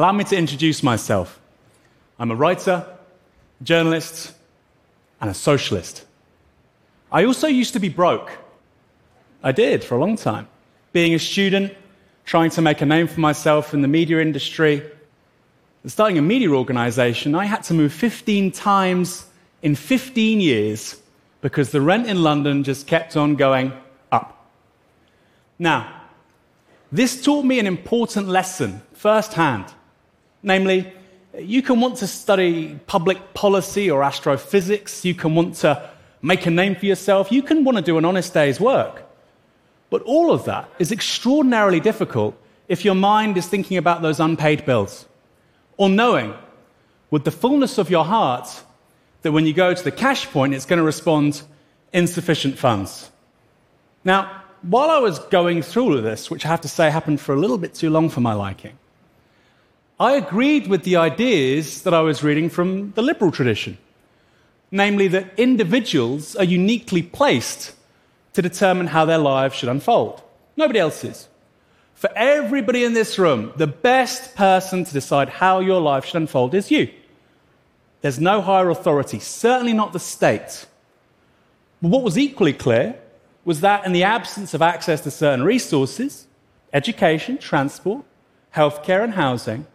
allow me to introduce myself. I'm a writer, journalist, and a socialist. I also used to be broke. I did for a long time. Being a student, trying to make a name for myself in the media industry, starting a media organization, I had to move 15 times in 15 years because the rent in London just kept on going up. Now, this taught me an important lesson firsthand. Namely, you can want to study public policy or astrophysics, you can want to make a name for yourself, you can want to do an honest day's work. But all of that is extraordinarily difficult if your mind is thinking about those unpaid bills, or knowing with the fullness of your heart that when you go to the cash point, it's going to respond insufficient funds. Now, while I was going through all of this, which I have to say happened for a little bit too long for my liking, I agreed with the ideas that I was reading from the liberal tradition, namely that individuals are uniquely placed to determine how their lives should unfold. Nobody else is. For everybody in this room, the best person to decide how your life should unfold is you. There's no higher authority, certainly not the state. But what was equally clear was that in the absence of access to certain resources, education, transport, healthcare, and housing,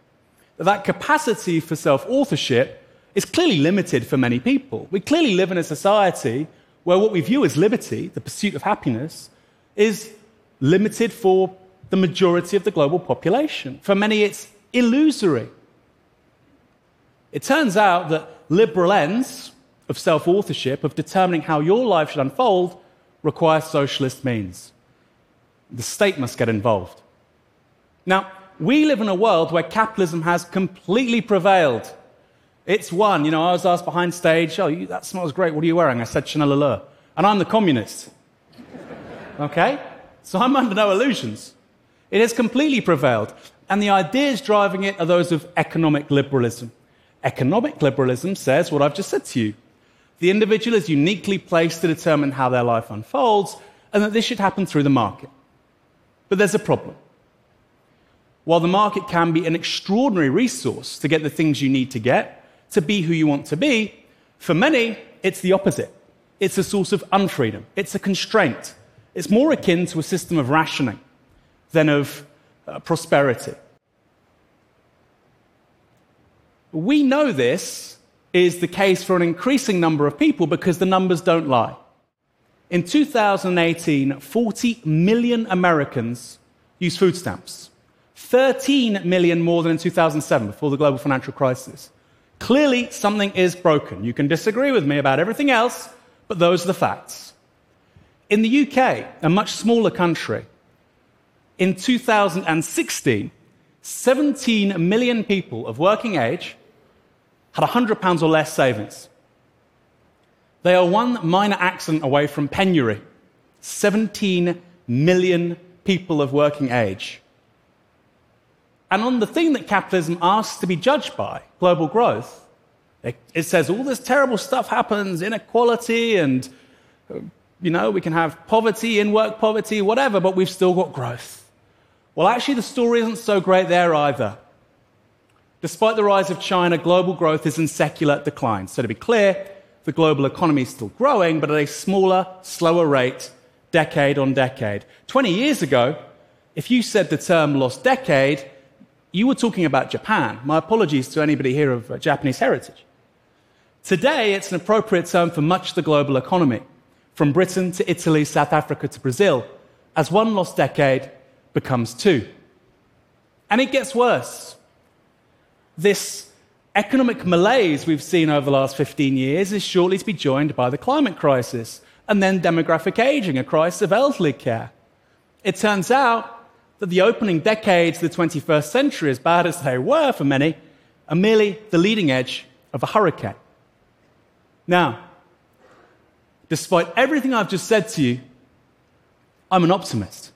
that, capacity for self authorship is clearly limited for many people. We clearly live in a society where what we view as liberty, the pursuit of happiness, is limited for the majority of the global population. For many, it's illusory. It turns out that liberal ends of self authorship, of determining how your life should unfold, require socialist means. The state must get involved. Now, we live in a world where capitalism has completely prevailed. It's won. You know, I was asked behind stage, oh, you, that smells great. What are you wearing? I said Chanel Allure. And I'm the communist. okay? So I'm under no illusions. It has completely prevailed. And the ideas driving it are those of economic liberalism. Economic liberalism says what I've just said to you the individual is uniquely placed to determine how their life unfolds, and that this should happen through the market. But there's a problem. While the market can be an extraordinary resource to get the things you need to get, to be who you want to be, for many, it's the opposite. It's a source of unfreedom, it's a constraint. It's more akin to a system of rationing than of uh, prosperity. We know this is the case for an increasing number of people because the numbers don't lie. In 2018, 40 million Americans used food stamps. 13 million more than in 2007, before the global financial crisis. Clearly, something is broken. You can disagree with me about everything else, but those are the facts. In the UK, a much smaller country, in 2016, 17 million people of working age had £100 or less savings. They are one minor accident away from penury. 17 million people of working age. And on the thing that capitalism asks to be judged by, global growth, it, says all this terrible stuff happens, inequality, and, you know, we can have poverty, in work poverty, whatever, but we've still got growth. Well, actually, the story isn't so great there either. Despite the rise of China, global growth is in secular decline. So, to be clear, the global economy is still growing, but at a smaller, slower rate, decade on decade. 20 years ago, if you said the term lost decade, you were talking about Japan. My apologies to anybody here of uh, Japanese heritage. Today, it's an appropriate term for much of the global economy, from Britain to Italy, South Africa to Brazil, as one lost decade becomes two. And it gets worse this economic malaise we've seen over the last 15 years is shortly to be joined by the climate crisis and then demographic aging, a crisis of elderly care. It turns out that the opening decades of the 21st century, as bad as they were for many, are merely the leading edge of a hurricane. Now, despite everything I've just said to you, I'm an optimist.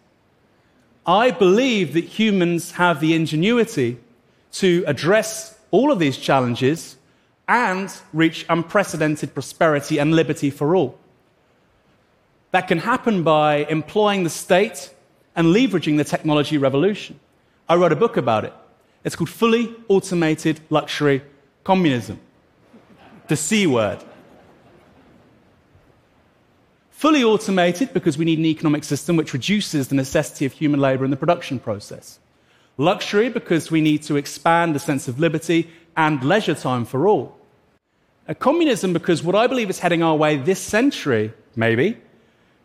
I believe that humans have the ingenuity to address all of these challenges and reach unprecedented prosperity and liberty for all. That can happen by employing the state and leveraging the technology revolution. I wrote a book about it. It's called fully automated luxury communism. The C word. Fully automated because we need an economic system which reduces the necessity of human labor in the production process. Luxury because we need to expand the sense of liberty and leisure time for all. A communism because what I believe is heading our way this century, maybe,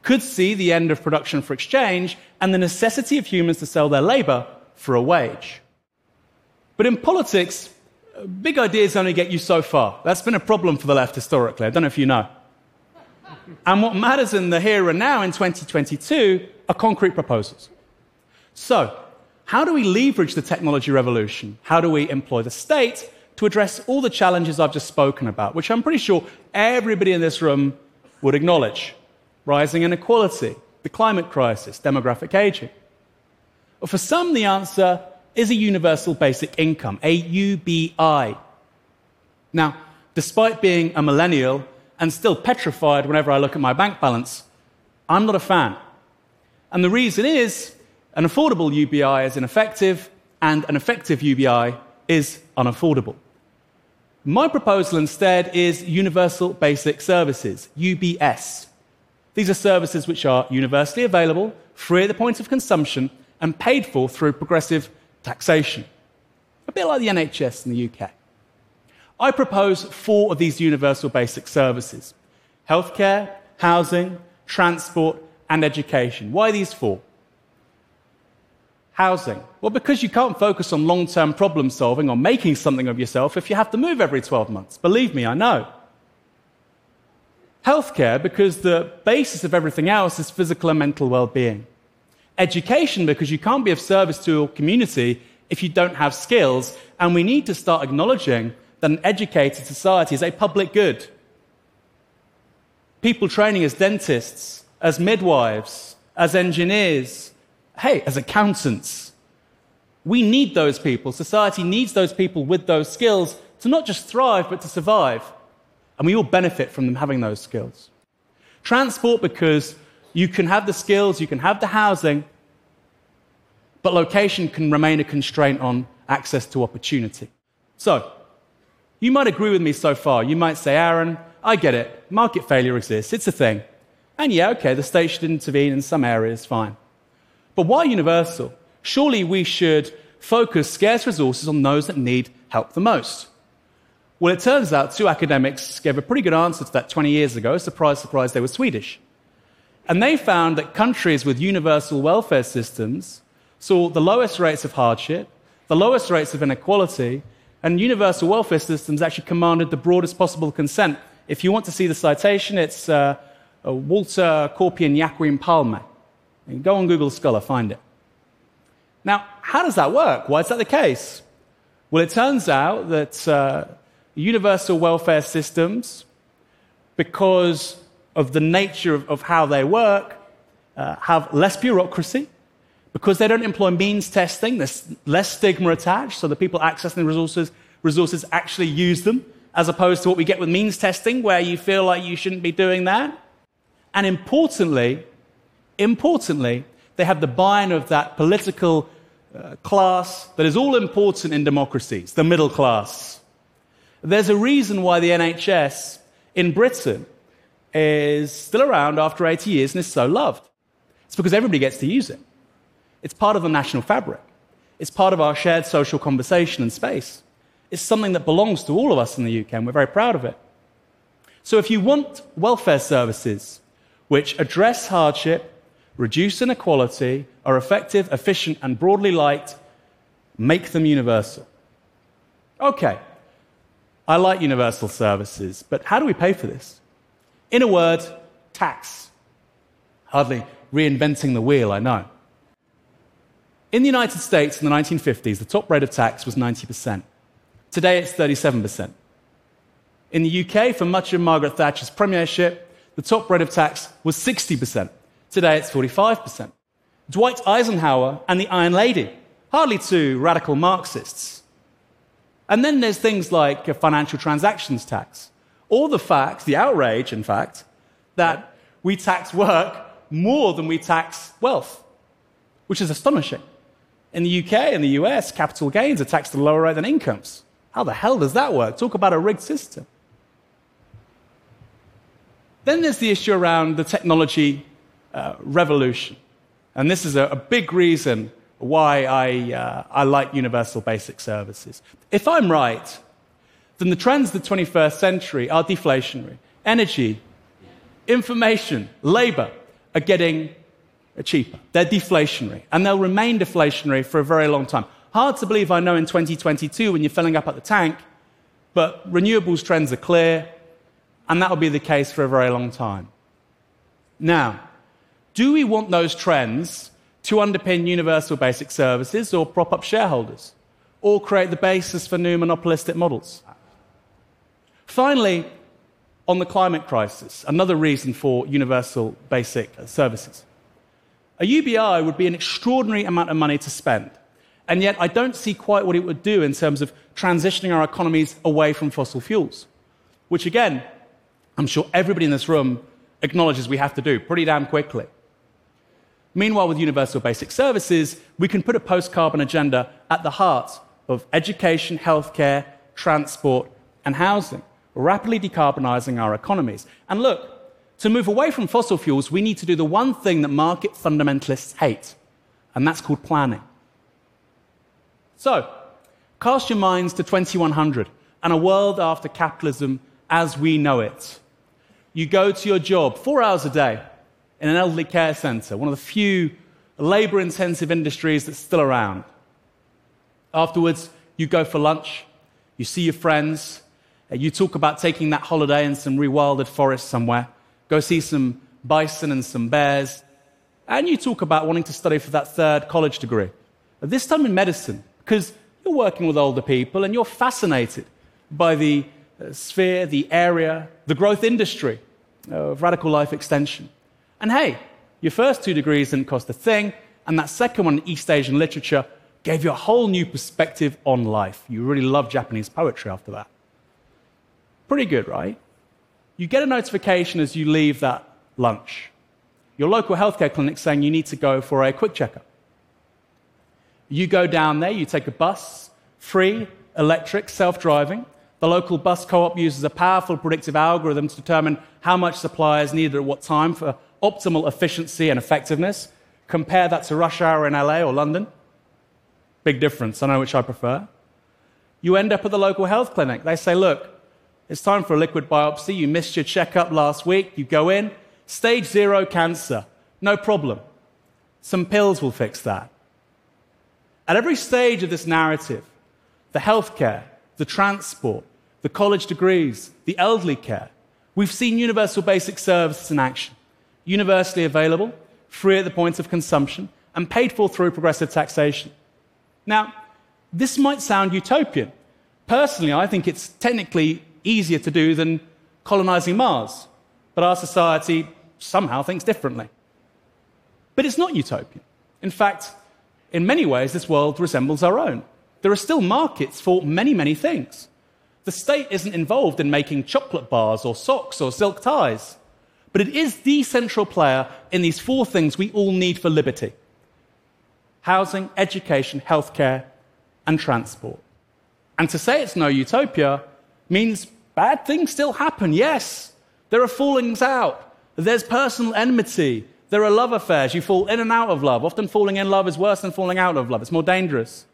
could see the end of production for exchange and the necessity of humans to sell their labor for a wage. But in politics, big ideas only get you so far. That's been a problem for the left historically. I don't know if you know. And what matters in the here and now in 2022 are concrete proposals. So, how do we leverage the technology revolution? How do we employ the state to address all the challenges I've just spoken about, which I'm pretty sure everybody in this room would acknowledge? Rising inequality, the climate crisis, demographic aging. Well, for some, the answer is a universal basic income, a UBI. Now, despite being a millennial and still petrified whenever I look at my bank balance, I'm not a fan. And the reason is an affordable UBI is ineffective, and an effective UBI is unaffordable. My proposal instead is Universal Basic Services, UBS. These are services which are universally available, free at the point of consumption, and paid for through progressive taxation. A bit like the NHS in the UK. I propose four of these universal basic services healthcare, housing, transport, and education. Why these four? Housing. Well, because you can't focus on long term problem solving or making something of yourself if you have to move every 12 months. Believe me, I know. Healthcare, because the basis of everything else is physical and mental well being. Education, because you can't be of service to your community if you don't have skills. And we need to start acknowledging that an educated society is a public good. People training as dentists, as midwives, as engineers, hey, as accountants, we need those people. Society needs those people with those skills to not just thrive, but to survive. And we all benefit from them having those skills. Transport, because you can have the skills, you can have the housing, but location can remain a constraint on access to opportunity. So, you might agree with me so far. You might say, Aaron, I get it. Market failure exists. It's a thing. And yeah, okay, the state should intervene in some areas, fine. But why universal? Surely we should focus scarce resources on those that need help the most. Well, it turns out two academics gave a pretty good answer to that 20 years ago. Surprise, surprise, they were Swedish. And they found that countries with universal welfare systems saw the lowest rates of hardship, the lowest rates of inequality, and universal welfare systems actually commanded the broadest possible consent. If you want to see the citation, it's uh, Walter Korpi and Palme. And go on Google Scholar, find it. Now, how does that work? Why is that the case? Well, it turns out that uh, universal welfare systems, because of the nature of, of how they work, uh, have less bureaucracy. Because they don't employ means testing, there's less stigma attached, so the people accessing the resources, resources actually use them, as opposed to what we get with means testing, where you feel like you shouldn't be doing that. And importantly, Importantly, they have the buy-in of that political uh, class that is all important in democracies, the middle class. There's a reason why the NHS in Britain is still around after 80 years and is so loved. It's because everybody gets to use it. It's part of the national fabric. It's part of our shared social conversation and space. It's something that belongs to all of us in the UK, and we're very proud of it. So if you want welfare services which address hardship reduce inequality, are effective, efficient, and broadly liked, make them universal. Okay, I like universal services, but how do we pay for this? In a word, tax. Hardly reinventing the wheel, I know. In the United States in the 1950s, the top rate of tax was 90%. Today it's 37%. In the UK, for much of Margaret Thatcher's premiership, the top rate of tax was 60%. Today it's 45%. Dwight Eisenhower and the Iron Lady, hardly two radical Marxists. And then there's things like a financial transactions tax, or the fact, the outrage, in fact, that we tax work more than we tax wealth, which is astonishing. In the UK and the US, capital gains are taxed at a lower rate than incomes. How the hell does that work? Talk about a rigged system. Then there's the issue around the technology uh, revolution. And this is a, a big reason why I, uh, I like universal basic services. If I'm right, then the trends of the 21st century are deflationary. Energy, information, labor are getting cheaper. They're deflationary, and they'll remain deflationary for a very long time. Hard to believe, I know, in 2022 when you're filling up at the tank, but renewables trends are clear, and that will be the case for a very long time. Now, do we want those trends to underpin universal basic services or prop up shareholders or create the basis for new monopolistic models? Finally, on the climate crisis, another reason for universal basic services. A UBI would be an extraordinary amount of money to spend, and yet I don't see quite what it would do in terms of transitioning our economies away from fossil fuels, which again, I'm sure everybody in this room acknowledges we have to do pretty damn quickly. Meanwhile, with universal basic services, we can put a post carbon agenda at the heart of education, healthcare, transport, and housing, rapidly decarbonizing our economies. And look, to move away from fossil fuels, we need to do the one thing that market fundamentalists hate, and that's called planning. So, cast your minds to 2100 and a world after capitalism as we know it. You go to your job four hours a day in an elderly care center, one of the few labor intensive industries that's still around. Afterwards, you go for lunch, you see your friends, uh, you talk about taking that holiday in some rewilded forest somewhere, go see some bison and some bears, and you talk about wanting to study for that third college degree. This time in medicine, because you're working with older people and you're fascinated by the uh, sphere, the area, the growth industry of radical life extension. And hey, your first two degrees didn't cost a thing, and that second one in East Asian literature gave you a whole new perspective on life. You really love Japanese poetry after that. Pretty good, right? You get a notification as you leave that lunch. Your local healthcare clinic saying you need to go for a quick checkup. You go down there, you take a bus, free, electric, self driving. The local bus co op uses a powerful predictive algorithm to determine how much supply is needed at what time for optimal efficiency and effectiveness. Compare that to rush hour in LA or London. Big difference. I know which I prefer. You end up at the local health clinic. They say, look, it's time for a liquid biopsy. You missed your checkup last week. You go in, stage zero cancer. No problem. Some pills will fix that. At every stage of this narrative, the healthcare, the transport, the college degrees, the elderly care, we've seen universal basic services in action universally available, free at the point of consumption, and paid for through progressive taxation. Now, this might sound utopian. Personally, I think it's technically easier to do than colonizing Mars, but our society somehow thinks differently. But it's not utopian. In fact, in many ways, this world resembles our own. There are still markets for many, many things. The state isn't involved in making chocolate bars or socks or silk ties but it is the central player in these four things we all need for liberty housing, education, healthcare, and transport. And to say it's no utopia means bad things still happen, yes. There are fallings out, there's personal enmity, there are love affairs. You fall in and out of love. Often falling in love is worse than falling out of love, it's more dangerous.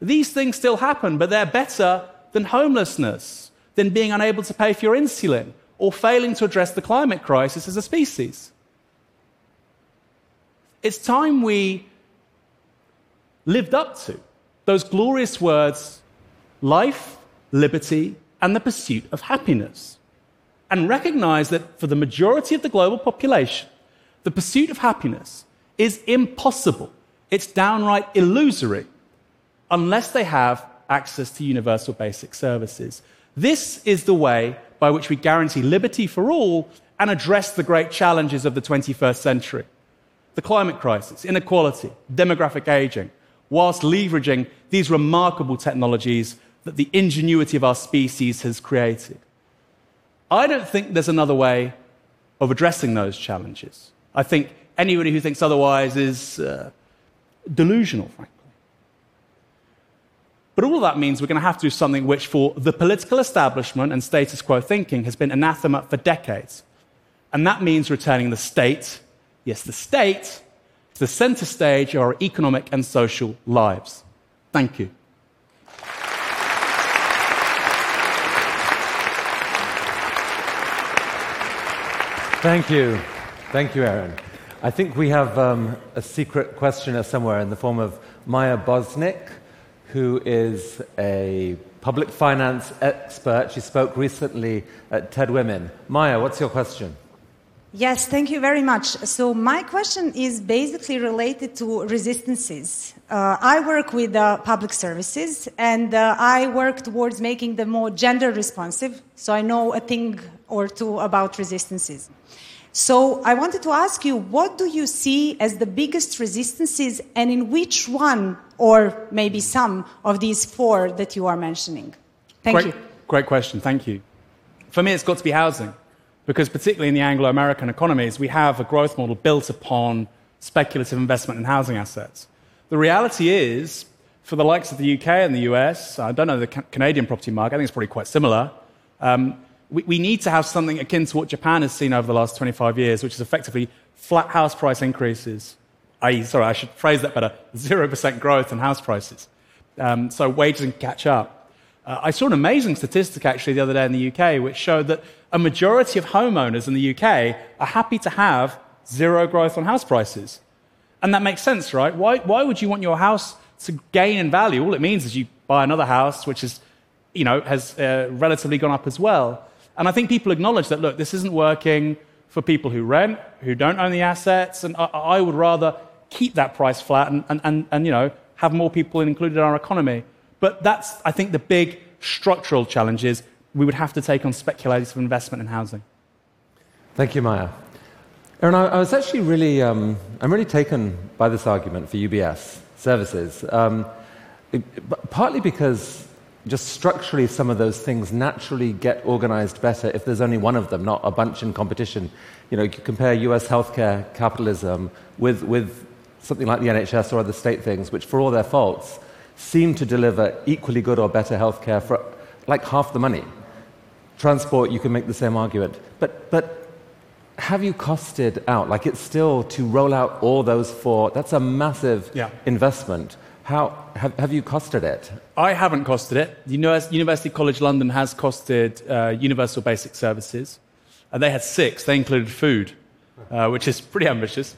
These things still happen, but they're better than homelessness, than being unable to pay for your insulin, or failing to address the climate crisis as a species. It's time we lived up to those glorious words life, liberty, and the pursuit of happiness. And recognize that for the majority of the global population, the pursuit of happiness is impossible. It's downright illusory unless they have access to universal basic services. This is the way by which we guarantee liberty for all and address the great challenges of the 21st century the climate crisis, inequality, demographic aging, whilst leveraging these remarkable technologies that the ingenuity of our species has created. I don't think there's another way of addressing those challenges. I think anybody who thinks otherwise is uh, delusional, frankly. But all of that means we're going to have to do something which, for the political establishment and status quo thinking, has been anathema for decades. And that means returning the state, yes, the state, to the center stage of our economic and social lives. Thank you. Thank you. Thank you, Aaron. I think we have um, a secret questioner somewhere in the form of Maya Bosnick, who is a public finance expert. She spoke recently at TED Women. Maya, what's your question? Yes, thank you very much. So, my question is basically related to resistances. Uh, I work with uh, public services and uh, I work towards making them more gender responsive, so I know a thing or two about resistances. So I wanted to ask you, what do you see as the biggest resistances and in which one, or maybe some, of these four that you are mentioning? Thank great, you. Great question, thank you. For me, it's got to be housing, because particularly in the Anglo American economies, we have a growth model built upon speculative investment in housing assets. The reality is, for the likes of the UK and the US, I don't know the Canadian property market, I think it's probably quite similar. Um, we, we need to have something akin to what Japan has seen over the last 25 years, which is effectively flat house price increases. I, sorry, I should phrase that better 0% growth in house prices. Um, so wages can catch up. Uh, I saw an amazing statistic actually the other day in the UK, which showed that a majority of homeowners in the UK are happy to have zero growth on house prices. And that makes sense, right? Why, why would you want your house to gain in value? All it means is you buy another house, which is, you know, has uh, relatively gone up as well. And I think people acknowledge that, look, this isn't working for people who rent, who don't own the assets, and I, I would rather keep that price flat and, and, and, and, you know, have more people included in our economy. But that's, I think, the big structural challenges we would have to take on speculative investment in housing. Thank you, Maya. Aaron, I, was actually really, um, I'm really taken by this argument for UBS services, um, it, partly because just structurally some of those things naturally get organized better if there's only one of them, not a bunch in competition. You know, you compare US healthcare capitalism with, with something like the NHS or other state things, which for all their faults seem to deliver equally good or better healthcare for like half the money. Transport, you can make the same argument. But, but have you costed out? Like it's still to roll out all those four, that's a massive yeah. investment. How, have, have you costed it? I haven't costed it. University College London has costed uh, universal basic services. Uh, they had six. They included food, uh, which is pretty ambitious.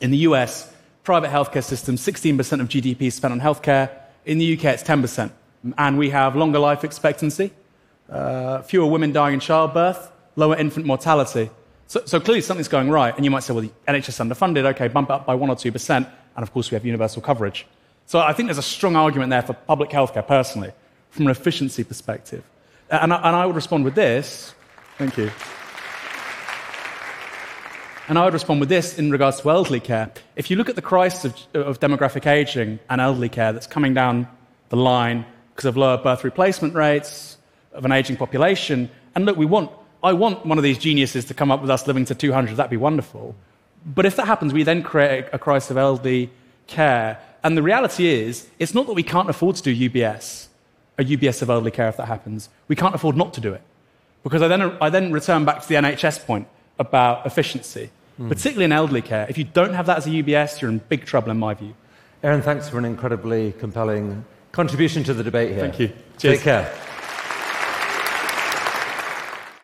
In the US, private healthcare system, 16% of GDP is spent on healthcare. In the UK, it's 10%. And we have longer life expectancy, uh, fewer women dying in childbirth, lower infant mortality. So, so, clearly something's going right. And you might say, well, the NHS underfunded, okay, bump up by 1 or 2%. And of course, we have universal coverage. So I think there's a strong argument there for public healthcare, personally, from an efficiency perspective. Uh, and I, and I would respond with this. Thank you. And I would respond with this in regards to elderly care. If you look at the crisis of, of demographic aging and elderly care that's coming down the line because of lower birth replacement rates, of an aging population, and look, we want, I want one of these geniuses to come up with us living to 200, that'd be wonderful. But if that happens, we then create a crisis of elderly care and the reality is, it's not that we can't afford to do UBS, a UBS of elderly care if that happens. We can't afford not to do it. Because I then, I then return back to the NHS point about efficiency, mm. particularly in elderly care. If you don't have that as a UBS, you're in big trouble, in my view. Aaron, thanks for an incredibly compelling contribution to the debate here. Thank you. Cheers. Take care.